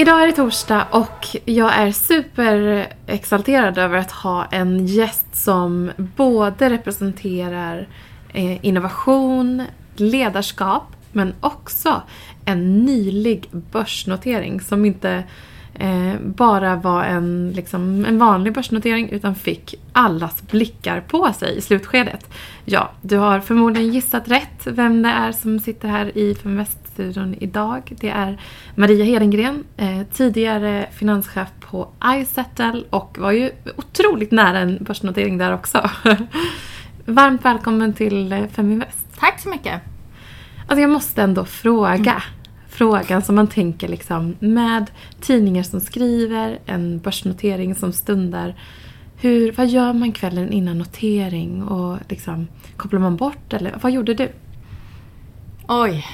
Idag är det torsdag och jag är superexalterad över att ha en gäst som både representerar eh, innovation, ledarskap men också en nylig börsnotering som inte eh, bara var en, liksom, en vanlig börsnotering utan fick allas blickar på sig i slutskedet. Ja, du har förmodligen gissat rätt vem det är som sitter här i Feminvest-studion idag. Det är Maria Hedengren, eh, tidigare finanschef på iSettle och var ju otroligt nära en börsnotering där också. Varmt välkommen till eh, Feminvest. Tack så mycket. Alltså jag måste ändå fråga. Mm. Frågan som man tänker liksom med tidningar som skriver, en börsnotering som stundar. Hur, vad gör man kvällen innan notering och liksom, kopplar man bort eller vad gjorde du? Oj,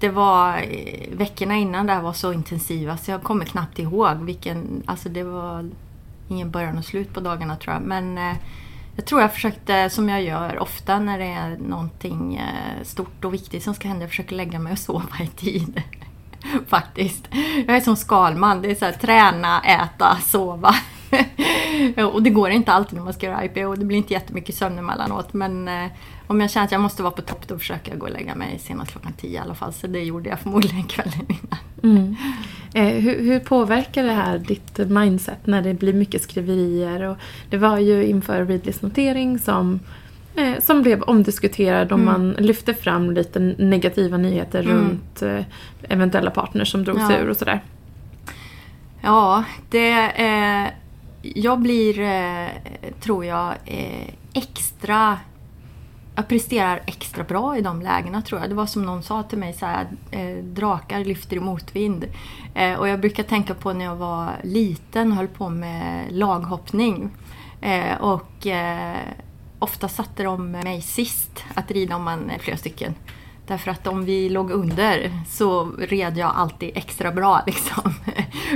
det var eh, veckorna innan det här var så intensiva så jag kommer knappt ihåg vilken, alltså det var ingen början och slut på dagarna tror jag. Men eh, jag tror jag försökte, som jag gör ofta när det är någonting eh, stort och viktigt som ska hända, jag försöker lägga mig och sova i tid. Faktiskt. Jag är som Skalman, det är så här, träna, äta, sova. och det går inte alltid när man ska göra IPO, det blir inte jättemycket sömn emellanåt men eh, om jag känner att jag måste vara på topp då försöker jag gå och lägga mig senast klockan 10 i alla fall. Så det gjorde jag förmodligen kvällen innan. Mm. Eh, hur, hur, påverkar det här ditt mindset när det blir mycket skriverier? Och det var ju inför Readlys notering som, eh, som blev omdiskuterad och mm. man lyfte fram lite negativa nyheter mm. runt eh, eventuella partners som drogs ja. ur och sådär. Ja, det... Eh, jag blir, eh, tror jag, eh, extra jag presterar extra bra i de lägena tror jag. Det var som någon sa till mig så här, eh, drakar lyfter i motvind. Och jag brukar tänka på när jag var liten och höll på med laghoppning. Och ofta satte de mig sist att rida om man är flera stycken. Därför att om vi låg under så red jag alltid extra bra liksom.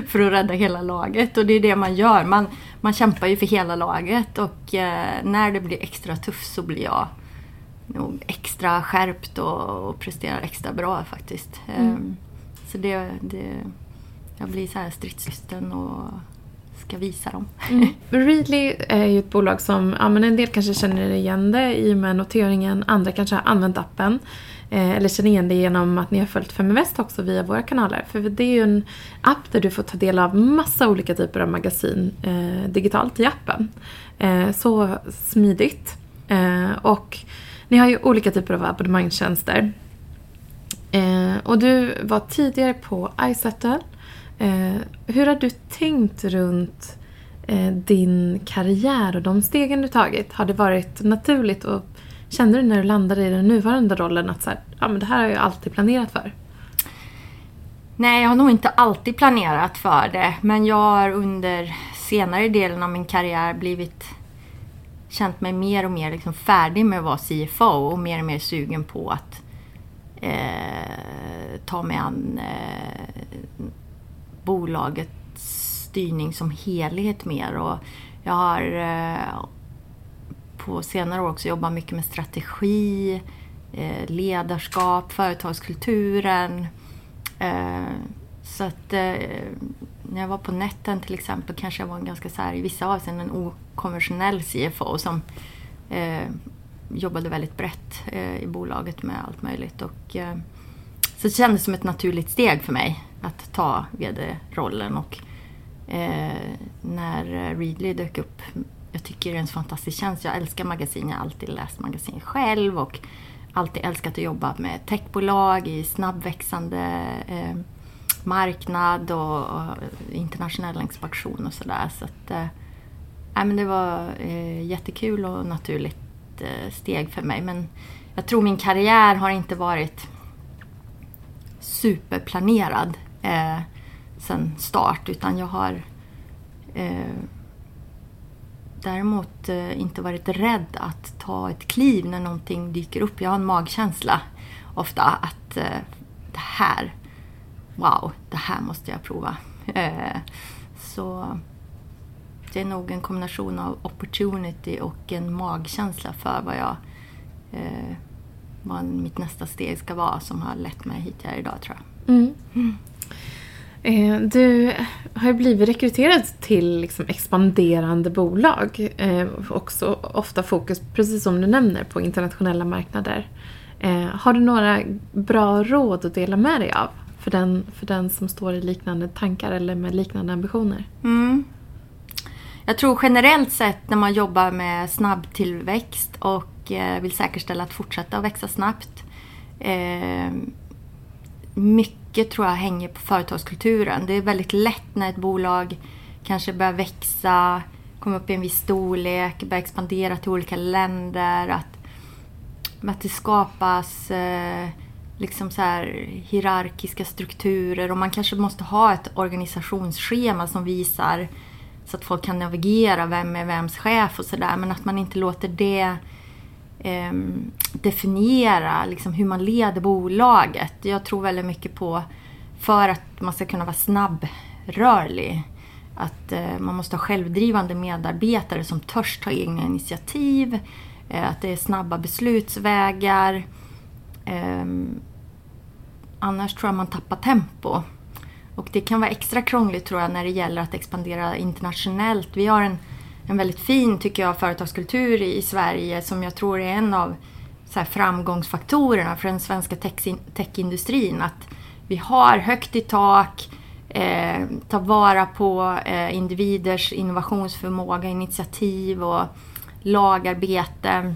för att rädda hela laget. Och det är det man gör. Man, man kämpar ju för hela laget och eh, när det blir extra tufft så blir jag nog extra skärpt och, och presterar extra bra faktiskt. Mm. Um, så det, det, jag blir så här stridslysten och ska visa dem. Mm. Readly är ju ett bolag som, ja men en del kanske känner igen det i och med noteringen, andra kanske har använt appen. Eh, eller känner igen det genom att ni har följt Feminvest också via våra kanaler. För det är ju en app där du får ta del av massa olika typer av magasin eh, digitalt i appen. Eh, så smidigt. Eh, och ni har ju olika typer av abonnemangstjänster. Eh, och du var tidigare på iSettle. Eh, hur har du tänkt runt eh, din karriär och de stegen du tagit? Har det varit naturligt och kände du när du landade i den nuvarande rollen att så här, ja, men det här har jag alltid planerat för? Nej, jag har nog inte alltid planerat för det. Men jag har under senare delen av min karriär blivit känt mig mer och mer liksom färdig med att vara CFO och mer och mer sugen på att eh, ta mig an eh, bolagets styrning som helhet mer. Och jag har eh, på senare år också jobbat mycket med strategi, eh, ledarskap, företagskulturen. Eh, så att eh, när jag var på netten till exempel kanske jag var en ganska så här, i vissa avseenden okonventionell CFO som eh, jobbade väldigt brett eh, i bolaget med allt möjligt. Och, eh, så det kändes som ett naturligt steg för mig att ta VD-rollen. Och eh, när Readly dök upp, jag tycker det är en fantastisk tjänst. Jag älskar magasin, jag har alltid läst magasin själv och alltid älskat att jobba med techbolag i snabbväxande eh, marknad och, och internationell expansion och sådär. Så att, eh, men det var eh, jättekul och naturligt eh, steg för mig. Men jag tror min karriär har inte varit superplanerad eh, sen start utan jag har eh, däremot eh, inte varit rädd att ta ett kliv när någonting dyker upp. Jag har en magkänsla ofta att eh, det här wow, det här måste jag prova. Eh, så det är nog en kombination av opportunity och en magkänsla för vad jag eh, vad mitt nästa steg ska vara som har lett mig hit jag är idag tror jag. Mm. Mm. Eh, du har ju blivit rekryterad till liksom expanderande bolag. Eh, också ofta fokus, precis som du nämner, på internationella marknader. Eh, har du några bra råd att dela med dig av för den, för den som står i liknande tankar eller med liknande ambitioner? Mm. Jag tror generellt sett när man jobbar med snabb tillväxt och eh, vill säkerställa att fortsätta att växa snabbt. Eh, mycket mycket tror jag hänger på företagskulturen. Det är väldigt lätt när ett bolag kanske börjar växa, kommer upp i en viss storlek, börjar expandera till olika länder. Att, att det skapas eh, liksom så här hierarkiska strukturer och man kanske måste ha ett organisationsschema som visar så att folk kan navigera, vem är vems chef och sådär. Men att man inte låter det eh, definiera liksom, hur man leder bolaget. Jag tror väldigt mycket på, för att man ska kunna vara snabbrörlig, att eh, man måste ha självdrivande medarbetare som törs ta egna initiativ, eh, att det är snabba beslutsvägar. Ehm, annars tror jag man tappar tempo. Och det kan vara extra krångligt tror jag när det gäller att expandera internationellt. Vi har en en väldigt fin, tycker jag, företagskultur i Sverige som jag tror är en av så framgångsfaktorerna för den svenska techindustrin. Att vi har högt i tak, eh, tar vara på eh, individers innovationsförmåga, initiativ och lagarbete,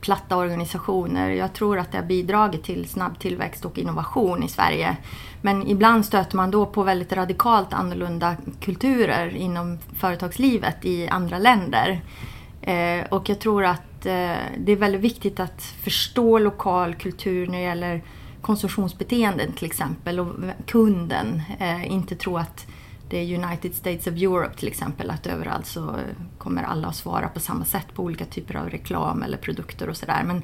platta organisationer. Jag tror att det har bidragit till snabb tillväxt och innovation i Sverige. Men ibland stöter man då på väldigt radikalt annorlunda kulturer inom företagslivet i andra länder. Eh, och jag tror att eh, det är väldigt viktigt att förstå lokal kultur när det gäller konsumtionsbeteenden till exempel och kunden. Eh, inte tro att det är United States of Europe till exempel, att överallt så kommer alla att svara på samma sätt på olika typer av reklam eller produkter och sådär. Men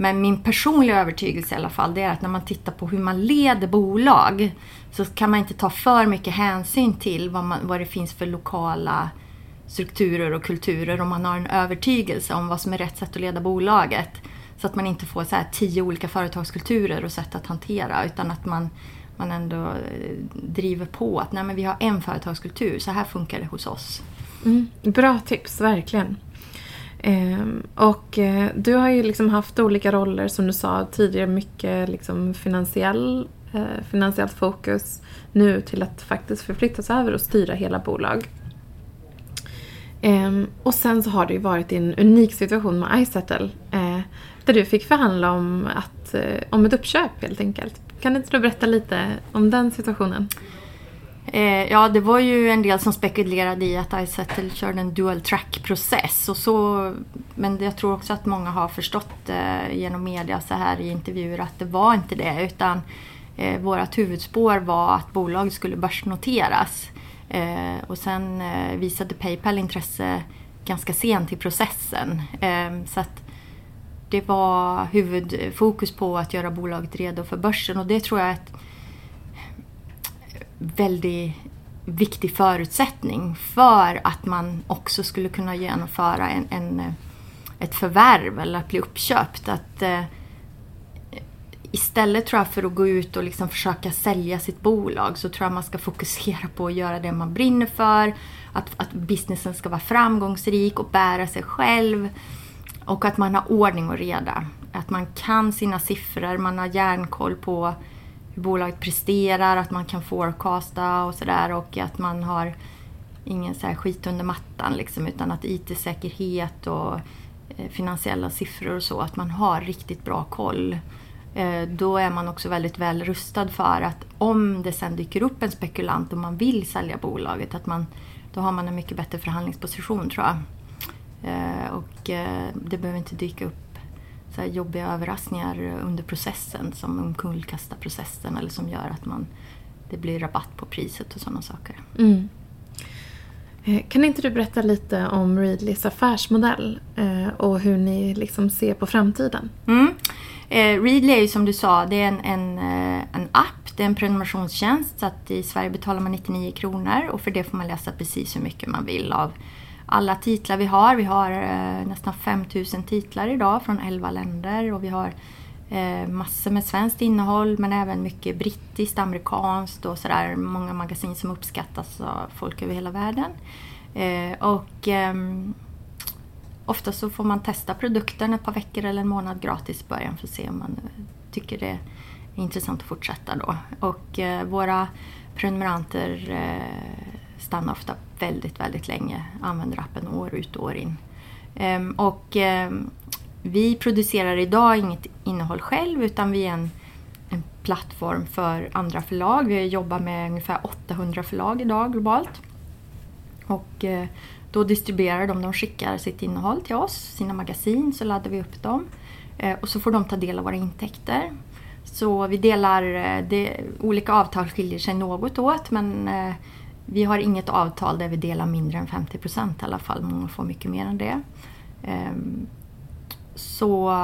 men min personliga övertygelse i alla fall, det är att när man tittar på hur man leder bolag så kan man inte ta för mycket hänsyn till vad, man, vad det finns för lokala strukturer och kulturer om man har en övertygelse om vad som är rätt sätt att leda bolaget. Så att man inte får så här tio olika företagskulturer och sätt att hantera utan att man, man ändå eh, driver på att nej men vi har en företagskultur, så här funkar det hos oss. Mm, bra tips, verkligen. Eh, och eh, du har ju liksom haft olika roller som du sa tidigare, mycket liksom finansiell, eh, finansiellt fokus nu till att faktiskt förflyttas över och styra hela bolag. Ehm, och sen så har det ju varit en unik situation med iSettle eh, där du fick förhandla om, att, eh, om ett uppköp helt enkelt. Kan inte du berätta lite om den situationen? Eh, ja, det var ju en del som spekulerade i att iSettle körde en dual track-process. Och så, men jag tror också att många har förstått eh, genom media så här i intervjuer att det var inte det. Utan eh, vårt huvudspår var att bolaget skulle börsnoteras. Eh, och sen eh, visade Paypal intresse ganska sent i processen. Eh, så att det var huvudfokus på att göra bolaget redo för börsen och det tror jag är ett väldigt viktig förutsättning för att man också skulle kunna genomföra en, en ett förvärv eller att bli uppköpt. Att, eh, istället tror jag för att gå ut och liksom försöka sälja sitt bolag så tror jag man ska fokusera på att göra det man brinner för. Att, att businessen ska vara framgångsrik och bära sig själv. Och att man har ordning och reda. Att man kan sina siffror, man har järnkoll på hur bolaget presterar, att man kan forecasta och sådär och att man har ingen så här skit under mattan liksom utan att IT-säkerhet och eh, finansiella siffror och så, att man har riktigt bra koll. Eh, då är man också väldigt väl rustad för att om det sen dyker upp en spekulant och man vill sälja bolaget, att man, då har man en mycket bättre förhandlingsposition tror jag. Eh, och det behöver inte dyka upp så jobbiga överraskningar under processen som omkullkastar processen eller som gör att man, det blir rabatt på priset och sådana saker. Mm. Eh, kan inte du berätta lite om Readlys affärsmodell eh, och hur ni liksom ser på framtiden? Mm. Eh, Readly är ju som du sa, det är en, en, en app, det är en prenumerationstjänst så att i Sverige betalar man 99 kronor och för det får man läsa precis hur mycket man vill av alla titlar vi har. Vi har eh, nästan 5000 titlar idag från 11 länder och vi har Eh, massor med svenskt innehåll men även mycket brittiskt, amerikanskt och sådär. Många magasin som uppskattas av folk över hela världen. Eh, och eh, ofta så får man testa produkten ett par veckor eller en månad gratis i början för att se om man eh, tycker det är intressant att fortsätta då. Och eh, våra prenumeranter eh, stannar ofta väldigt, väldigt länge, använder appen år ut och år in. Ehm, och ehm, vi producerar idag inget innehåll själv utan vi är en, en plattform för andra förlag. Vi jobbar med ungefär 800 förlag idag globalt. Och eh, då distribuerar de, de skickar sitt innehåll till oss, sina magasin, så laddar vi upp dem. Eh, och så får de ta del av våra intäkter. Så vi delar, eh, det, olika avtal skiljer sig något åt men vi har inget avtal där vi delar mindre än 50 procent i alla fall. Många får mycket mer än det. Ehm, så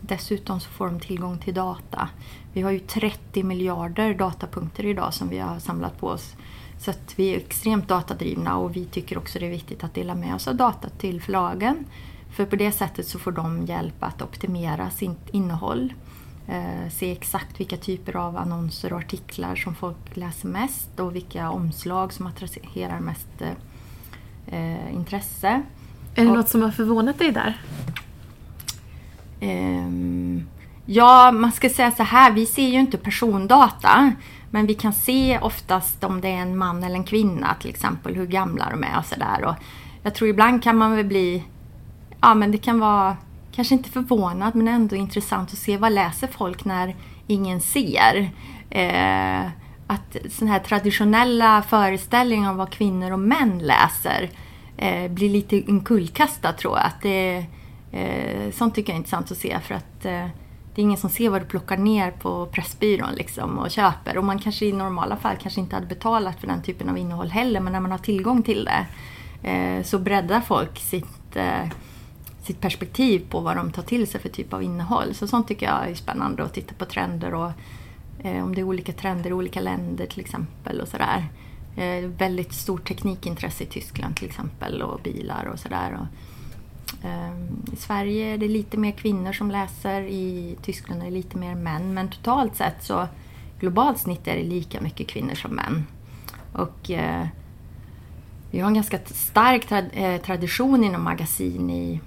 dessutom så får de tillgång till data. Vi har ju 30 miljarder datapunkter idag som vi har samlat på oss. Så att vi är extremt datadrivna och vi tycker också det är viktigt att dela med oss av data till förlagen. För på det sättet så får de hjälp att optimera sitt innehåll. Eh, se exakt vilka typer av annonser och artiklar som folk läser mest och vilka omslag som attraherar mest eh, intresse. Är det och, något som har förvånat dig där? Eh, ja, man ska säga så här, vi ser ju inte persondata. Men vi kan se oftast om det är en man eller en kvinna till exempel, hur gamla de är och sådär. Jag tror ibland kan man väl bli, ja men det kan vara kanske inte förvånad men ändå intressant att se vad läser folk när ingen ser. Eh, att sådana här traditionella föreställningar om vad kvinnor och män läser eh, blir lite inkullkastat tror jag. Att det, eh, sånt tycker jag är intressant att se för att eh, det är ingen som ser vad du plockar ner på Pressbyrån liksom och köper. Och man kanske i normala fall kanske inte hade betalat för den typen av innehåll heller men när man har tillgång till det eh, så breddar folk sitt eh, sitt perspektiv på vad de tar till sig för typ av innehåll. Så sånt tycker jag är spännande att titta på trender och eh, om det är olika trender i olika länder till exempel och sådär. Eh, väldigt stort teknikintresse i Tyskland till exempel och bilar och sådär. Eh, I Sverige är det lite mer kvinnor som läser, i Tyskland är det lite mer män. Men totalt sett så globalt snitt är det lika mycket kvinnor som män. Och eh, vi har en ganska stark tra eh, tradition inom magasin i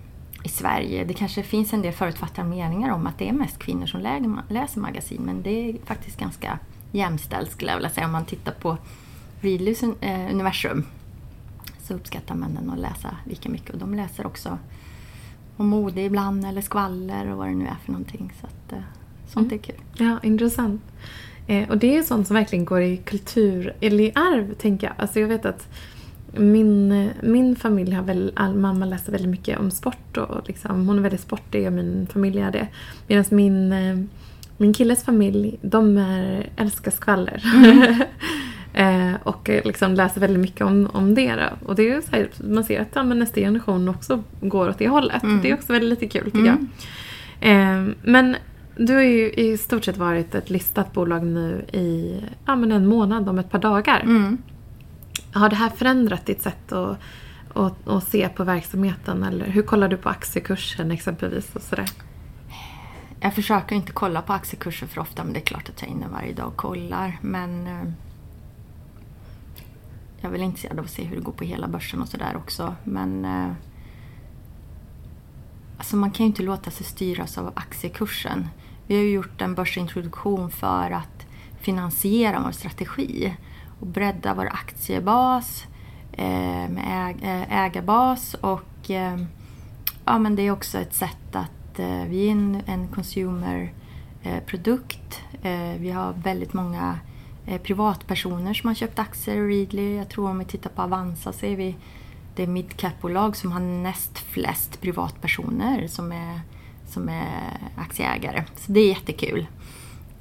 i Sverige. Det kanske finns en del förutfattade meningar om att det är mest kvinnor som läser magasin men det är faktiskt ganska jämställt skulle jag vilja säga om man tittar på Readlys eh, universum så uppskattar männen att läsa lika mycket och de läser också om mode ibland eller skvaller och vad det nu är för någonting. Så att, eh, sånt mm. är kul. Ja, intressant. Eh, och det är sånt som verkligen går i kultur, eller i arv tänker jag. Alltså jag vet att min, min familj har väl, all, mamma läser väldigt mycket om sport och liksom, hon är väldigt sportig och min familj är det. Medan min, eh, min killes familj, de är, älskar skvaller. Mm. eh, och liksom läser väldigt mycket om, om det. Då. Och det är så här, man ser att ja, nästa generation också går åt det hållet. Mm. Det är också väldigt lite kul tycker mm. jag. Eh, men du har ju i stort sett varit ett listat bolag nu i ja, men en månad, om ett par dagar. Har det här förändrat ditt sätt att, att, att se på verksamheten? Eller hur kollar du på aktiekursen exempelvis? Och sådär? Jag försöker inte kolla på aktiekurser för ofta men det är klart att jag är inne varje dag och kollar. Men eh, jag är väl intresserad av att se hur det går på hela börsen och sådär också. Men eh, alltså man kan ju inte låta sig styras av aktiekursen. Vi har ju gjort en börsintroduktion för att finansiera vår strategi och bredda vår aktiebas eh, med eh, ägarbas och eh, ja, men det är också ett sätt att vi är en, en consumerprodukt. Vi har väldigt många privatpersoner som har köpt aktier i Readly. Jag tror om vi tittar på Avanza så är vi det midcap-bolag som har näst flest privatpersoner som är, som är aktieägare. Så det är jättekul.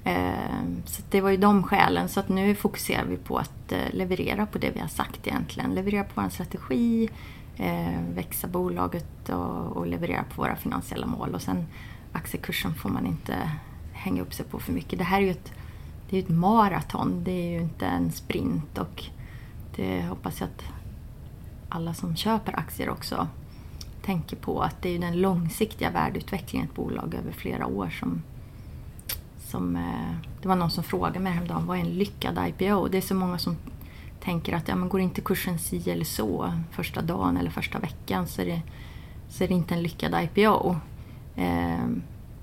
Ehm, så det var ju de skälen. Så att nu fokuserar vi på att eh, leverera på det vi har sagt egentligen. Leverera på vår strategi, eh, växa bolaget och, leverera på våra finansiella mål. Och sen aktiekursen får man inte hänga upp sig på för mycket. Det här är ju ett, det är ett maraton, det är ju inte en sprint. Och det hoppas jag att alla som köper aktier också tänker på att det är den långsiktiga värdeutvecklingen i ett bolag över flera år som som, eh, det var någon som frågade mig häromdagen, vad är en lyckad IPO? Det är så många som tänker att ja, men går inte kursen si eller så första dagen eller första veckan så är det, så är det inte en lyckad IPO. Eh,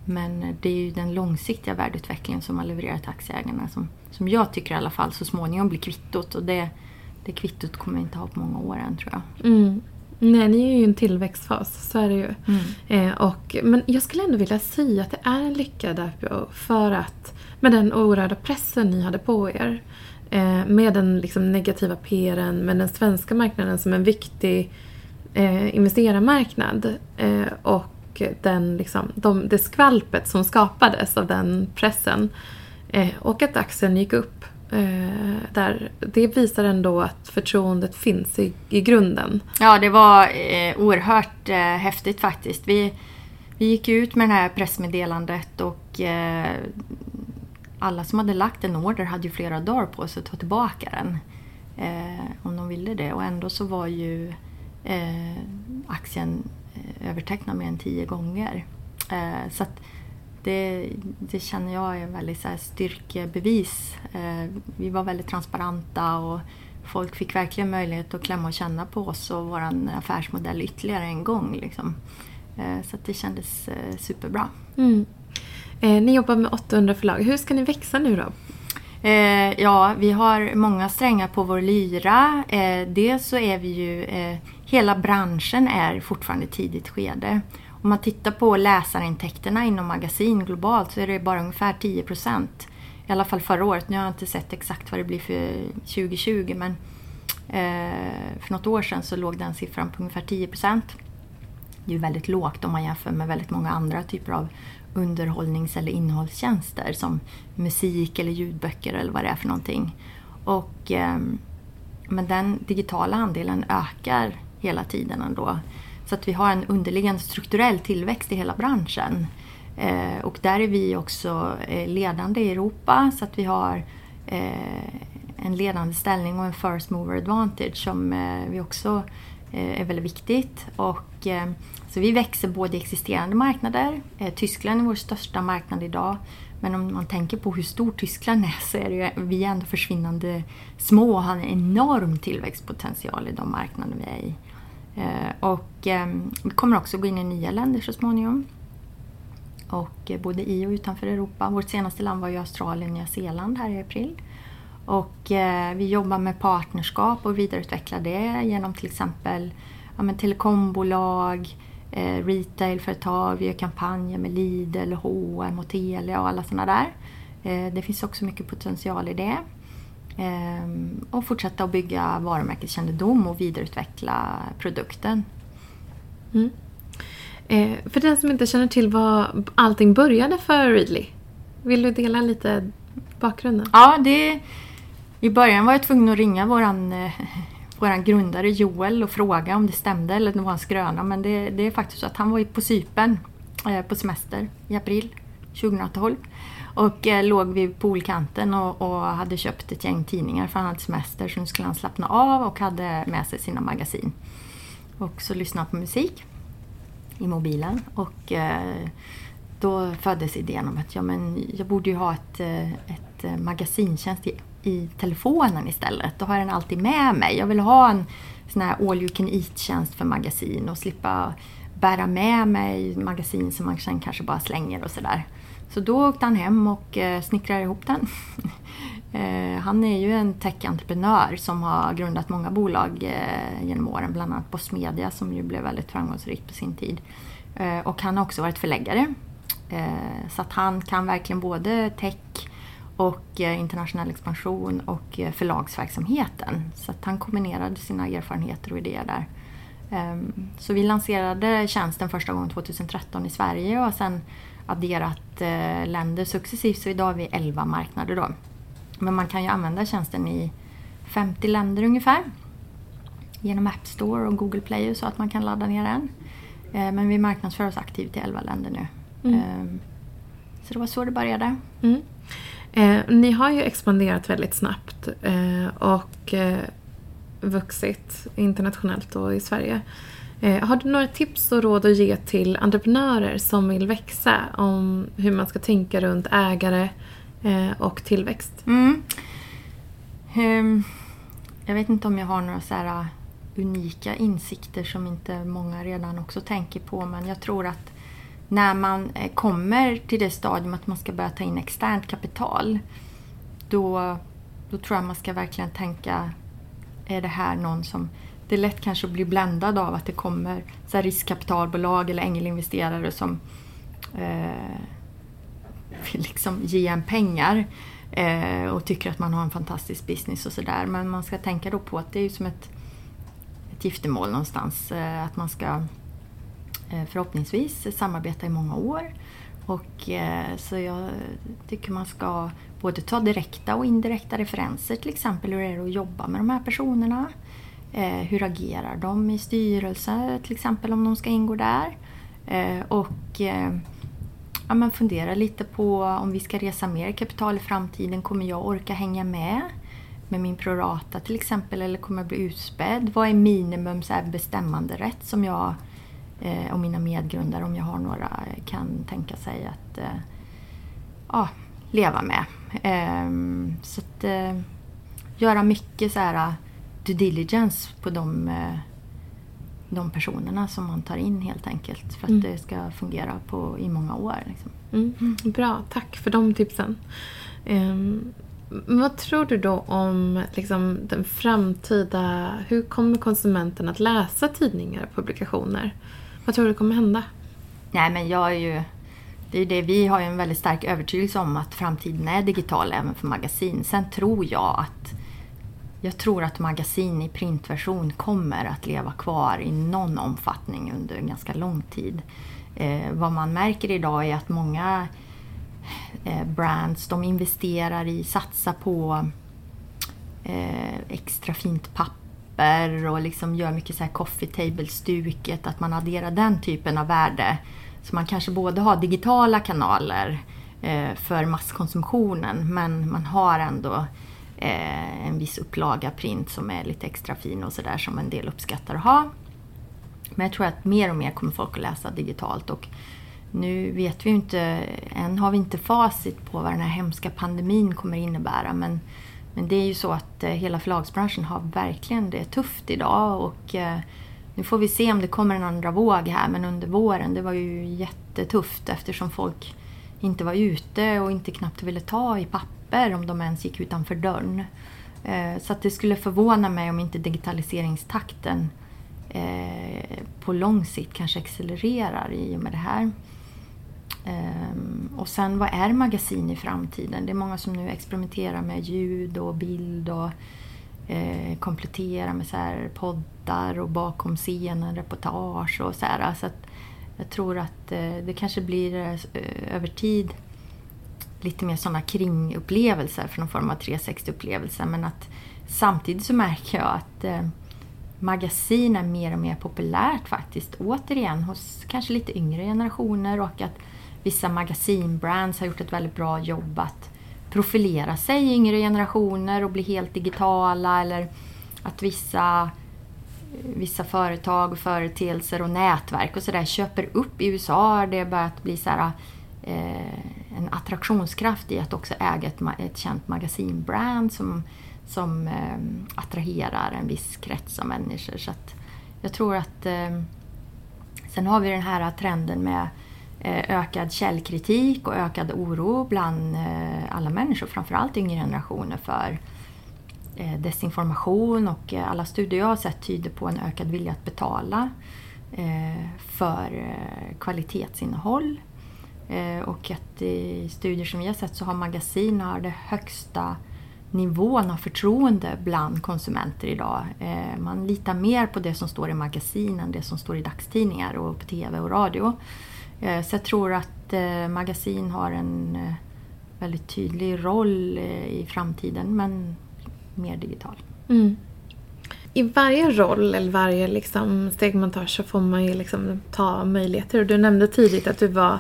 men det är ju den långsiktiga värdeutvecklingen som man levererar till aktieägarna som, som jag tycker i alla fall så småningom blir kvittot. Och det, det kvittot kommer vi inte ha på många år än tror jag. Mm. Nej, ni är ju i en tillväxtfas, så är det ju. Mm. Eh, och, men jag skulle ändå vilja säga att det är en lyckad IPO för att med den oerhörda pressen ni hade på er eh, med den liksom, negativa PRen, med den svenska marknaden som en viktig eh, investerarmarknad eh, och den, liksom, de, det skvalpet som skapades av den pressen eh, och att aktien gick upp Eh, där, det visar ändå att förtroendet finns i, i grunden. Ja, det var eh, oerhört eh, häftigt faktiskt. Vi, vi gick ut med det här pressmeddelandet och eh, alla som hade lagt en order hade ju flera dagar på sig att ta tillbaka den. Eh, om de ville det. Och ändå så var ju eh, aktien eh, övertecknad mer än tio gånger. Eh, så att, det, det känner jag är väldigt så här styrkebevis. Eh, vi var väldigt transparenta och folk fick verkligen möjlighet att klämma och känna på oss och vår affärsmodell ytterligare en gång. Liksom. Eh, så det kändes eh, superbra. Mm. Ni jobbar med 800 förlag. Hur ska ni växa nu då? Ja, vi har många strängar på vår lyra. Eh, dels så är vi ju, hela branschen är fortfarande tidigt skede. Om man tittar på läsarintäkterna inom magasin globalt så är det bara ungefär 10 procent. I alla fall förra året. Nu har jag inte sett exakt vad det blir för 2020 men eh, för något år sedan så låg den siffran på ungefär 10 procent. Det är ju väldigt lågt om man jämför med väldigt många andra typer av underhållnings eller innehållstjänster som musik eller ljudböcker eller vad det är för någonting. Och, eh, men den digitala andelen ökar hela tiden ändå. Så att vi har en underliggande strukturell tillväxt i hela branschen. Eh, och där är vi också eh, ledande i Europa så att vi har eh, en ledande ställning och en first mover advantage som eh, vi också eh, är väldigt viktigt. Och, eh, så vi växer både i existerande marknader, eh, Tyskland är vår största marknad idag, men om man tänker på hur stor Tyskland är så är det ju, vi är ändå försvinnande små och har en enorm tillväxtpotential i de marknader vi är i. Eh, och ehm, vi kommer också gå in i nya länder så småningom. Och eh, både i och utanför Europa. Vårt senaste land var ju Australien och Nya Zeeland här i april. Och eh, vi jobbar med partnerskap och vidareutvecklar det genom till exempel ja, men telekombolag, eh, retailföretag, vi gör kampanjer med Lidl, H&M och Telia och alla sådana där. Eh, det finns också mycket potential i det. Ehm, och fortsätta att bygga varumärkeskännedom och vidareutveckla produkten. Mm. Eh, för den som inte känner till vad allting började för Readly, vill du dela lite bakgrunden? Ja, det, i början var jag tvungen att ringa våran, eh, våran grundare Joel och fråga om det stämde eller om det var en skröna. Men det, det är faktiskt så att han var på Sypen eh, på semester i april 2012. Och eh, låg vid poolkanten och, och, hade köpt ett gäng tidningar för han hade semester så nu skulle han slappna av och hade med sig sina magasin. Och så lyssnade på musik i mobilen och eh, då föddes idén om att ja, men jag borde ju ha ett, eh, ett magasintjänst i, i telefonen istället. Då har jag den alltid med mig. Jag vill ha en sån här all you can eat-tjänst för magasin och slippa bära med mig magasin som man sen kanske bara slänger och sådär. Så då åkte han hem och eh, snickrade ihop den. Eh, han är ju en tech-entreprenör som har grundat många bolag eh, genom åren, bland annat Boss Media som ju blev väldigt framgångsrikt på sin tid. Eh, och han har också varit förläggare. Eh, så att han kan verkligen både tech och eh, internationell expansion och eh, förlagsverksamheten. Så att han kombinerade sina erfarenheter och idéer där. Ehm, så vi lanserade tjänsten första gången 2013 i Sverige och sen adderat eh, länder successivt så idag är vi 11 marknader då. Men man kan ju använda tjänsten i 50 länder ungefär. Genom App Store och Google Play så att man kan ladda ner den. Eh, men vi marknadsför oss aktivt i 11 länder nu. Mm. Eh, så det var så det började. Mm. Eh, ni har ju expanderat väldigt snabbt eh, och eh, vuxit internationellt och i Sverige. Eh, har du några tips och råd att ge till entreprenörer som vill växa om hur man ska tänka runt ägare eh, och tillväxt? Mm. Um, jag vet inte om jag har några så här äh, unika insikter som inte många redan också tänker på men jag tror att när man eh, kommer till det stadium att man ska börja ta in externt kapital då, då tror jag man ska verkligen tänka är det här någon som det är lätt kanske att bli bländad av att det kommer så riskkapitalbolag eller ängelinvesterare som eh, vill liksom ge en pengar eh, och tycker att man har en fantastisk business och sådär. Men man ska tänka då på att det är som ett, ett giftermål någonstans. Eh, att man ska eh, förhoppningsvis samarbeta i många år. Och, eh, så jag tycker man ska både ta direkta och indirekta referenser till exempel hur är det att jobba med de här personerna. Eh, hur agerar de i styrelser till exempel om de ska ingå där? Eh, och eh, ja, men fundera lite på om vi ska resa mer kapital i framtiden. Kommer jag orka hänga med med min prorata till exempel eller kommer jag bli utspädd? Vad är minimum så här, bestämmande rätt som jag eh, och mina medgrundare, om jag har några, kan tänka sig att eh, ja, leva med. Ehm, så att eh, göra mycket så här due diligence på de, eh, de personerna som man tar in helt enkelt för att mm. det ska fungera på, i många år. Liksom. Mm. mm. Bra, tack för de tipsen. Um, vad tror du då om liksom, den framtida... Hur kommer konsumenten att läsa tidningar och publikationer? Vad tror du kommer hända? Nej, men jag är ju... Det är det, vi har ju en väldigt stark övertygelse om att framtiden är digital även för magasin. Sen tror jag att jag tror att magasin i printversion kommer att leva kvar i någon omfattning under en ganska lång tid. Eh, vad man märker idag är att många eh, brands de investerar i, satsar på eh, extra fint papper och liksom gör mycket så här coffee table-stuket, att man adderar den typen av värde. Så man kanske både har digitala kanaler eh, för masskonsumtionen men man har ändå eh, en viss upplaga print som är lite extra fin och sådär som en del uppskattar att ha. Men jag tror att mer och mer kommer folk att läsa digitalt och nu vet vi ju inte, än har vi inte facit på vad den här hemska pandemin kommer innebära men, men det är ju så att eh, hela förlagsbranschen har verkligen det tufft idag och eh, nu får vi se om det kommer en andra våg här men under våren det var ju jättetufft eftersom folk inte var ute och inte knappt ville ta i papper papper om de ens gick utanför dörren. Eh, så att det skulle förvåna mig om inte digitaliseringstakten eh, på lång sikt kanske accelererar i och med det här. Eh, och sen vad är magasin i framtiden? Det är många som nu experimenterar med ljud och bild och kompletterar med så här poddar och bakom scenen reportage och så här. Så att jag tror att det kanske blir över tid lite mer sådana kringupplevelser för någon form av 360-upplevelse. Men att samtidigt så märker jag att eh, magasin är mer och mer populärt faktiskt. Återigen hos kanske lite yngre generationer och att vissa magasinbrands har gjort ett väldigt bra jobb att profilera sig i yngre generationer och bli helt digitala eller att vissa eh, vissa företag och företeelser och nätverk och sådär köper upp. I USA har det börjat bli så här, eh, en attraktionskraft i att också äga ett, ett känt magasinbrand som, som eh, attraherar en viss krets av människor. Så jag tror att eh, Sen har vi den här trenden med eh, ökad källkritik och ökad oro bland eh, alla människor, framförallt yngre generationer, för eh, desinformation och eh, alla studier jag har sett tyder på en ökad vilja att betala eh, för eh, kvalitetsinnehåll Eh, Eh, och att i studier som vi har sett så har magasin har det högsta nivån av förtroende bland konsumenter idag. Eh, man litar mer på det som står i magasin än det som står i dagstidningar och på TV och radio. Eh, så jag tror att magasin har en väldigt tydlig roll i framtiden men mer digital. Mm. I varje roll eller varje liksom steg man tar så får man ju liksom ta möjligheter. Och du nämnde tidigt att du var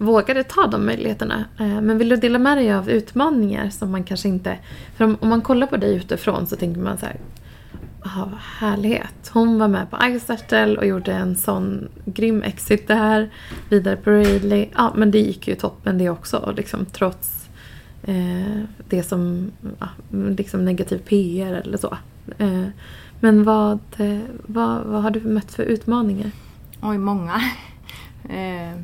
vågade ta de möjligheterna. Eh, men vill du dela med dig av utmaningar som man kanske inte... För om, man kollar på dig utifrån så tänker man så här, Ja, vad härlighet. Hon var med på iSettle och gjorde en sån grym exit där. Vidare på Rayleigh. Ja, men det gick ju toppen det också. Liksom, trots eh, det som ja, liksom negativ PR eller så. Eh, men vad, eh, vad, vad har du mött för utmaningar? Oj, många. Eh,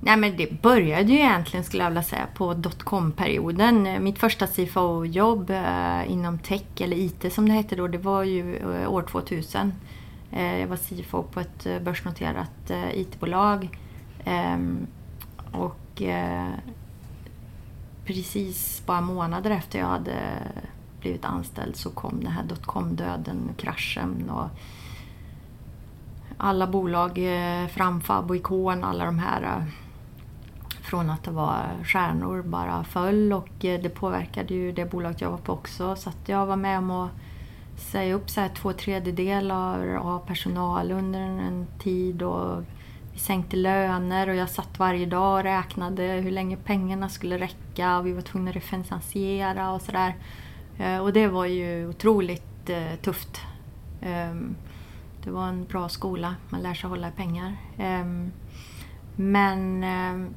nej men det började ju egentligen skulle jag vilja säga på dotcom-perioden. Mitt första CFO-jobb eh, inom tech eller IT som det hette då, det var ju eh, år 2000. Eh, jag var CFO på ett börsnoterat IT-bolag. Ehm, och precis bara månader efter jag hade blivit anställd så kom den här dotcom-döden, kraschen. Och alla bolag, Framfab och Ikon, alla de här från att det var stjärnor bara föll och eh, det påverkade ju det bolaget jag var på också. Så att jag var med om att säga upp så här två tredjedelar av personal under en tid och vi sänkte löner och jag satt varje dag och räknade hur länge pengarna skulle räcka och vi var tvungna att refinansiera och sådär. Eh, och det var ju otroligt eh, tufft. Ehm, det var en bra skola. Man lär sig hålla i pengar. Ehm, men ehm,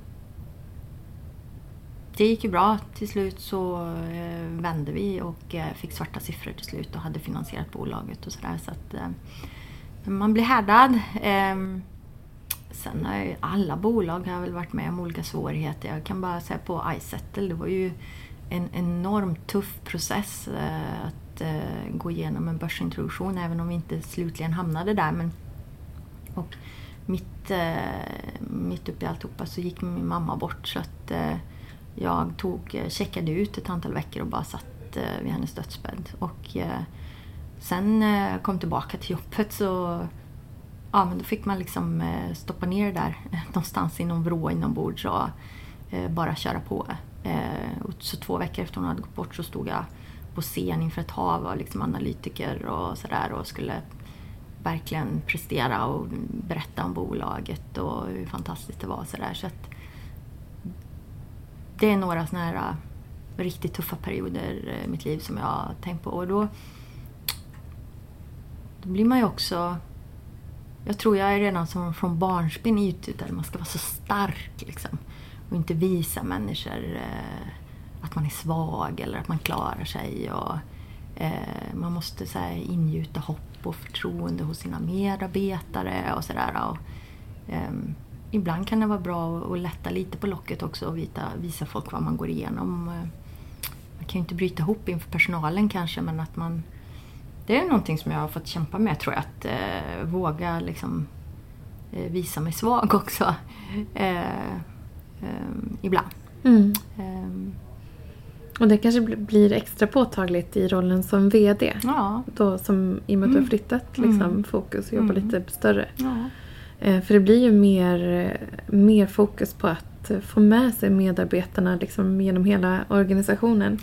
det gick ju bra. Till slut så eh, vände vi och eh, fick svarta siffror till slut och hade finansierat bolaget och sådär. Så att eh, man blir härdad. Ehm, sen har ju alla bolag har väl varit med om olika svårigheter. Jag kan bara säga på iSettle, det var ju en enormt tuff process att att eh, gå igenom en börsintroduktion även om vi inte slutligen hamnade där. Men, och mitt, eh, mitt uppe i alltihopa så gick min mamma bort så att eh, jag tog, eh, checkade ut ett antal veckor och bara satt eh, vid hennes dödsbädd. Och eh, sen kom tillbaka till jobbet så ja, men då fick man liksom stoppa ner det där någonstans i någon vrå inombords och bara köra på. Och så två veckor efter hon hade gått bort så stod jag på scen inför ett hav av liksom analytiker och sådär och skulle verkligen prestera och berätta om bolaget och hur fantastiskt det var. Så, där. så att det är några sådana här äh, riktigt tuffa perioder i mitt liv som jag har tänkt på. Och då, då blir man ju också... Jag tror jag är redan som från barnsben ututad. Man ska vara så stark liksom. Och inte visa människor eh, att man är svag eller att man klarar sig. Och, eh, man måste så här, ingjuta hopp och förtroende hos sina medarbetare och sådär. Eh, ibland kan det vara bra att, lätta lite på locket också och vita, visa folk vad man går igenom. Eh, man kan ju inte bryta ihop inför personalen kanske men att man... Det är någonting som jag har fått kämpa med tror jag, att eh, våga liksom eh, visa mig svag också. Eh, ehm, ibland. Mm. Ehm, och det kanske blir extra påtagligt i rollen som VD. Ja. Då som, I och med att du har mm. flyttat liksom, mm. fokus och jobbar mm. lite större. Ja. Eh, för det blir ju mer, mer fokus på att få med sig medarbetarna liksom, genom hela organisationen.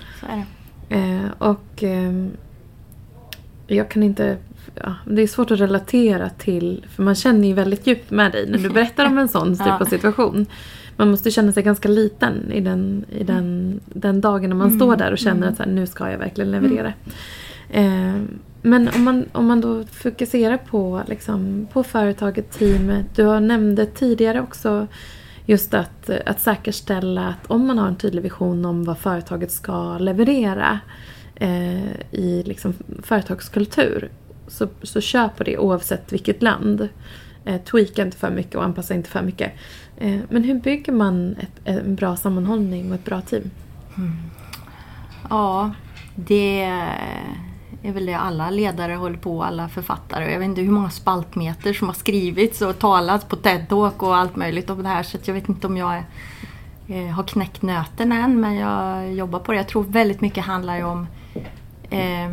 Eh, och eh, jag kan inte... Ja, det är svårt att relatera till, för man känner ju väldigt djupt med dig när du berättar om en sån typ av situation man måste känna sig ganska liten i den, i den, den dagen när man mm. står där och känner mm. att så här, nu ska jag verkligen leverera. Mm. Men om man, om man då fokuserar på, liksom, på företaget, teamet. Du har nämnde tidigare också just att, att säkerställa att om man har en tydlig vision om vad företaget ska leverera eh, i liksom, företagskultur så, så kör på det oavsett vilket land. Eh, tweaka inte för mycket och anpassa inte för mycket. Eh, men hur bygger man ett, en bra sammanhållning och ett bra team? Mm. Ja, det är väl det alla ledare håller på, alla författare. Jag vet inte hur många spaltmeter som har skrivits och talats på TED-talk och allt möjligt om det här. Så jag vet inte om jag är, har knäckt nöten än, men jag jobbar på det. Jag tror väldigt mycket handlar om eh,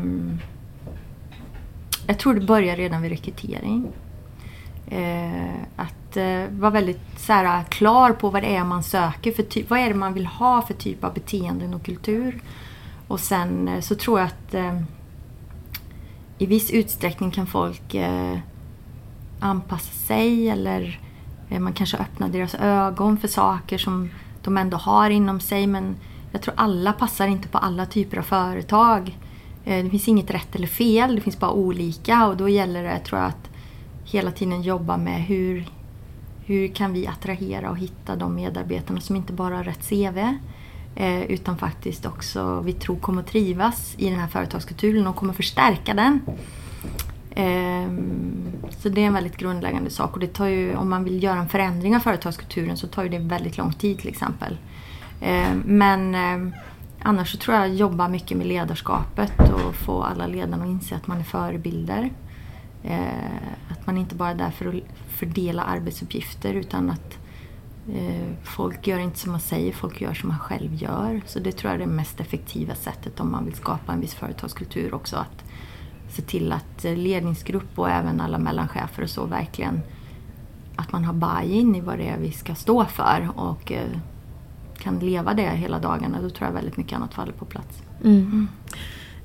Jag tror det börjar redan vid rekrytering. Eh, att eh, vara väldigt så här, eh, klar på vad det är man söker för ty- vad är det man vill ha för typ av beteenden och kultur. Och sen eh, så tror jag att eh, i viss utsträckning kan folk eh, anpassa sig eller eh, man kanske öppnar deras ögon för saker som de ändå har inom sig. Men jag tror alla passar inte på alla typer av företag. Eh, det finns inget rätt eller fel, det finns bara olika. Och då gäller det tror jag att hela tiden jobba med hur, hur kan vi attrahera och hitta de medarbetarna som inte bara har rätt CV Eh, utan faktiskt också vi tror kommer att trivas i den här företagskulturen och kommer förstärka den. Ehm, så det är en väldigt grundläggande sak och det tar ju, om man vill göra en förändring av företagskulturen så tar ju det väldigt lång tid till exempel. Ehm, men ehm, annars så tror jag jobba mycket med ledarskapet och få alla ledarna att inse att man är förebilder. Att man inte bara är där för att fördela arbetsuppgifter utan att folk gör inte som man säger, folk gör som man själv gör. Så det tror jag är det mest effektiva sättet om man vill skapa en viss företagskultur också. Att se till att eh, ledningsgrupp och även alla mellanchefer och så verkligen att man har buy-in i vad det är vi ska stå för och eh, kan leva det hela dagarna. Då tror jag väldigt mycket annat faller på plats. Mm.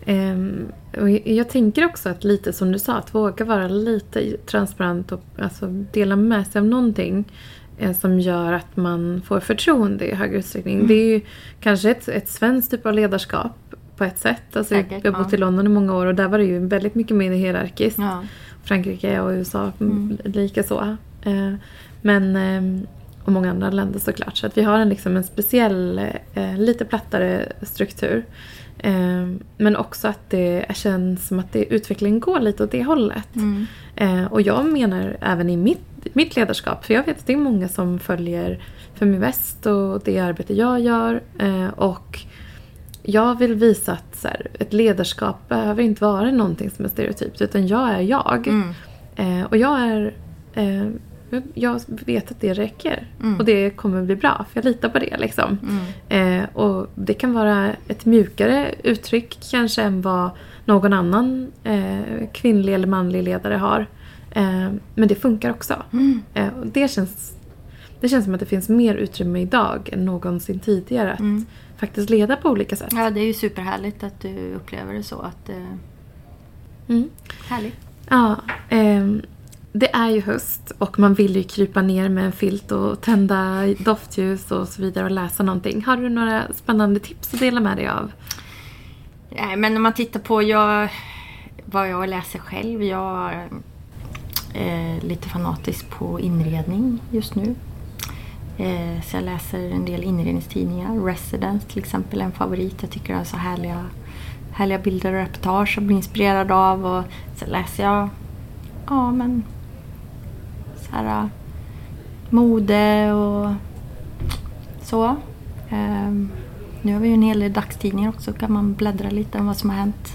Um, och jag tänker också att lite som du sa, att våga vara lite transparent och alltså, dela med sig av någonting eh, som gör att man får förtroende i högre utsträckning. Mm. Det är ju kanske ett, ett svenskt typ av ledarskap på ett sätt. Alltså, Säkert, jag har bott ja. i London i många år och där var det ju väldigt mycket mer hierarkiskt. Ja. Frankrike och USA mm. lika så. Eh, men, eh, och många andra länder såklart. Så att vi har en, liksom en speciell, eh, lite plattare struktur. Men också att det känns som att det, utvecklingen går lite åt det hållet. Mm. Och jag menar även i mitt, mitt ledarskap, för jag vet att det är många som följer Feminvest och det arbete jag gör. Och jag vill visa att så här, ett ledarskap behöver inte vara någonting som är stereotypt utan jag är jag. Mm. Och jag är jag vet att det räcker mm. och det kommer bli bra för jag litar på det. Liksom. Mm. Eh, och Det kan vara ett mjukare uttryck kanske än vad någon annan eh, kvinnlig eller manlig ledare har. Eh, men det funkar också. Mm. Eh, och det, känns, det känns som att det finns mer utrymme idag än någonsin tidigare. Att, mm faktiskt leda på olika sätt. Ja, det är ju superhärligt att du upplever det så. Att, eh... mm. Härligt. Ja, eh, det är ju höst och man vill ju krypa ner med en filt och tända doftljus och så vidare och läsa någonting. Har du några spännande tips att dela med dig av? Nej, men om man tittar på jag, vad jag läser själv. Jag är eh, lite fanatisk på inredning just nu. Eh, så jag läser en del inredningstidningar. Residence till exempel är en favorit. Jag tycker det är så härliga, härliga bilder och reportage som jag blir inspirerad av. Och så läser jag ja, men, så här, mode och så. Um, nu har vi ju en hel del dagstidningar också. kan man bläddra lite om vad som har hänt.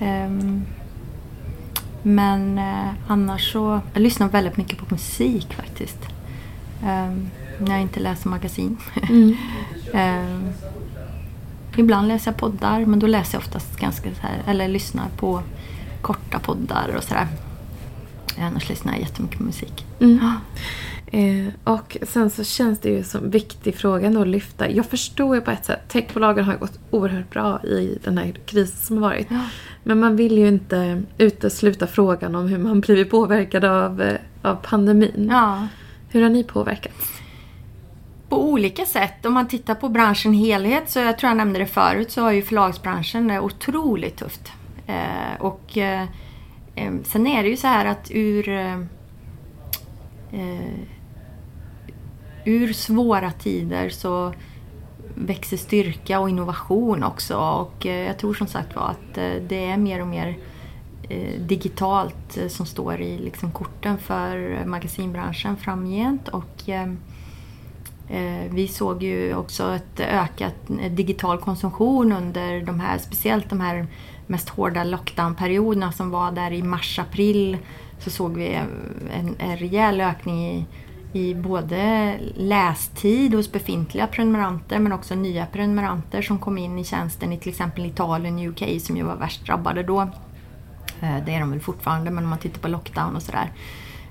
Um, men uh, annars så... Jag lyssnar väldigt mycket på musik faktiskt. Um, när jag inte läser magasin. Mm. eh, ibland läser jag poddar men då läser jag oftast ganska så här, eller lyssnar på korta poddar och sådär. Annars lyssnar jag jättemycket på musik. Mm. Eh, och sen så känns det ju som viktig fråga att lyfta. Jag förstår ju på ett sätt, techbolagen har gått oerhört bra i den här krisen som har varit. Ja. Men man vill ju inte utesluta frågan om hur man blivit påverkad av, eh, av pandemin. Ja. Hur har ni påverkats? på olika sätt. Om man tittar på branschen helhet, så jag tror jag nämnde det förut, så har ju förlagsbranschen det otroligt tufft. Eh, och eh, Ehm, sen är det ju så här att ur eh, eh, ur svåra tider så växer styrka och innovation också. Och eh, jag tror som sagt var att eh, det är mer och mer eh, digitalt eh, som står i liksom korten för magasinbranschen framgent. Och Eh, vi såg ju också ett ökat digital konsumtion under de här, speciellt de här mest hårda lockdownperioderna som var där i mars-april. Så såg vi en, en rejäl ökning i, i både lästid hos befintliga prenumeranter men också nya prenumeranter som kom in i tjänsten i till exempel Italien och UK som ju var värst drabbade då. Eh, det är de väl fortfarande men om man tittar på lockdown och sådär.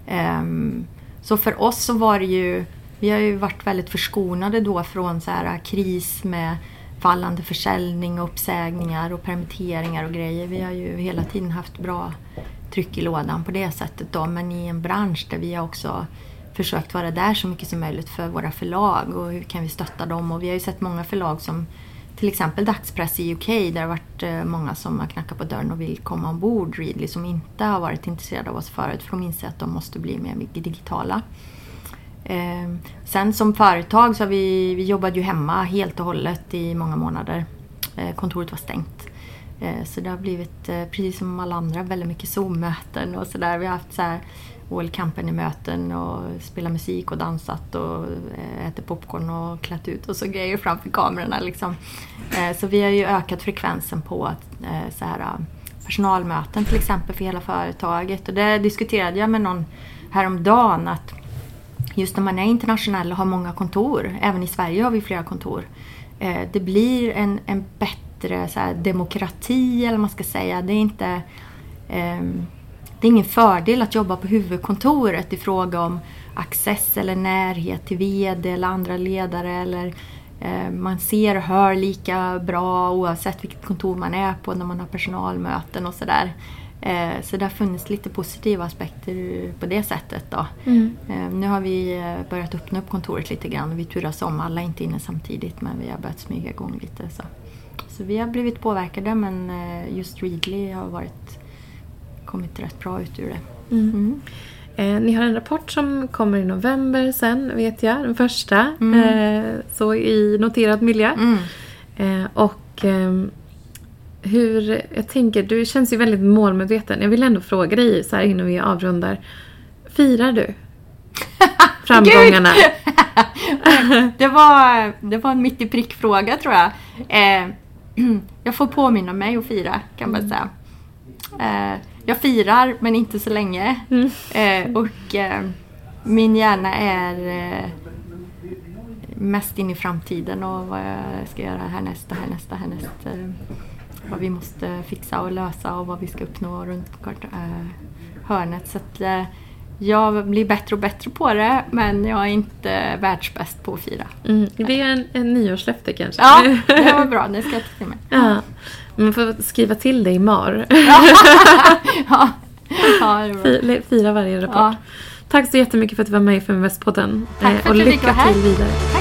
Ehm, så för oss så var det ju vi har ju varit väldigt förskonade då från så här kris med fallande försäljning och uppsägningar och permitteringar och grejer. Vi har ju hela tiden haft bra tryck i lådan på det sättet då. Men i en bransch där vi har också försökt vara där så mycket som möjligt för våra förlag och hur kan vi stötta dem. Och vi har ju sett många förlag som till exempel dagspress i UK där det har varit eh, många som har knackat på dörren och vill komma ombord Readly som inte har varit intresserade av oss förut för de inser att de måste bli mer digitala. Eh, sen som företag så har vi, vi jobbade ju hemma helt och hållet i många månader. Eh, kontoret var stängt. Eh, så det har blivit, eh, precis som alla andra, väldigt mycket Zoom-möten och sådär. Vi har haft så här All Company-möten och spelat musik och dansat och eh, ätit popcorn och klätt ut och så grejer framför kamerorna. Liksom. Eh, så vi har ju ökat frekvensen på eh, så här, eh, personalmöten till exempel för hela företaget. Och det diskuterade jag med någon häromdagen att just när man är internationell och har många kontor, även i Sverige har vi flera kontor, eh, det blir en, en bättre så här, demokrati eller vad man ska säga. Det är inte ehm, det är ingen fördel att jobba på huvudkontoret i fråga om access eller närhet till VD eller andra ledare. Eller, eh, man ser och hör lika bra oavsett vilket kontor man är på när man har personalmöten och sådär. Eh, så det har funnits lite positiva aspekter på det sättet. Då. Mm. Eh, nu har vi eh, börjat öppna upp kontoret lite grann och vi turas om. Alla är inte inne samtidigt men vi har börjat smyga igång lite. Så, så vi har blivit påverkade men eh, just Readly har varit kommit rätt bra ut ur det. Mm. Mm. Eh, ni har en rapport som kommer i november sen, vet jag. Den första. Mm. Eh, så i noterad miljö. Mm. Eh, och ehm, hur, jag tänker, du känns ju väldigt målmedveten. Jag vill ändå fråga dig så här innan vi avrundar. Firar du framgångarna? det, var, det var en mitt i prick fråga tror jag. Eh, jag får påminna mig att fira kan man säga. Eh, jag firar men inte så länge. Mm. Eh, och eh, min hjärna är eh, mest in i framtiden och vad jag ska göra härnäst och härnäst och härnäst. Eh, vad vi måste fixa och lösa och vad vi ska uppnå runt eh, hörnet. Så att, eh, jag blir bättre och bättre på det men jag är inte världsbäst på att fira. Mm. Det är en, en nyårslöfte kanske? Ja, det var bra. Det ska jag ta till mig. Ja. Man får skriva till dig MAR. ja. ja Fira varje rapport. Ja. Tack så jättemycket för att du var med i Feminvest-podden. Tack för att och lycka till vidare. Tack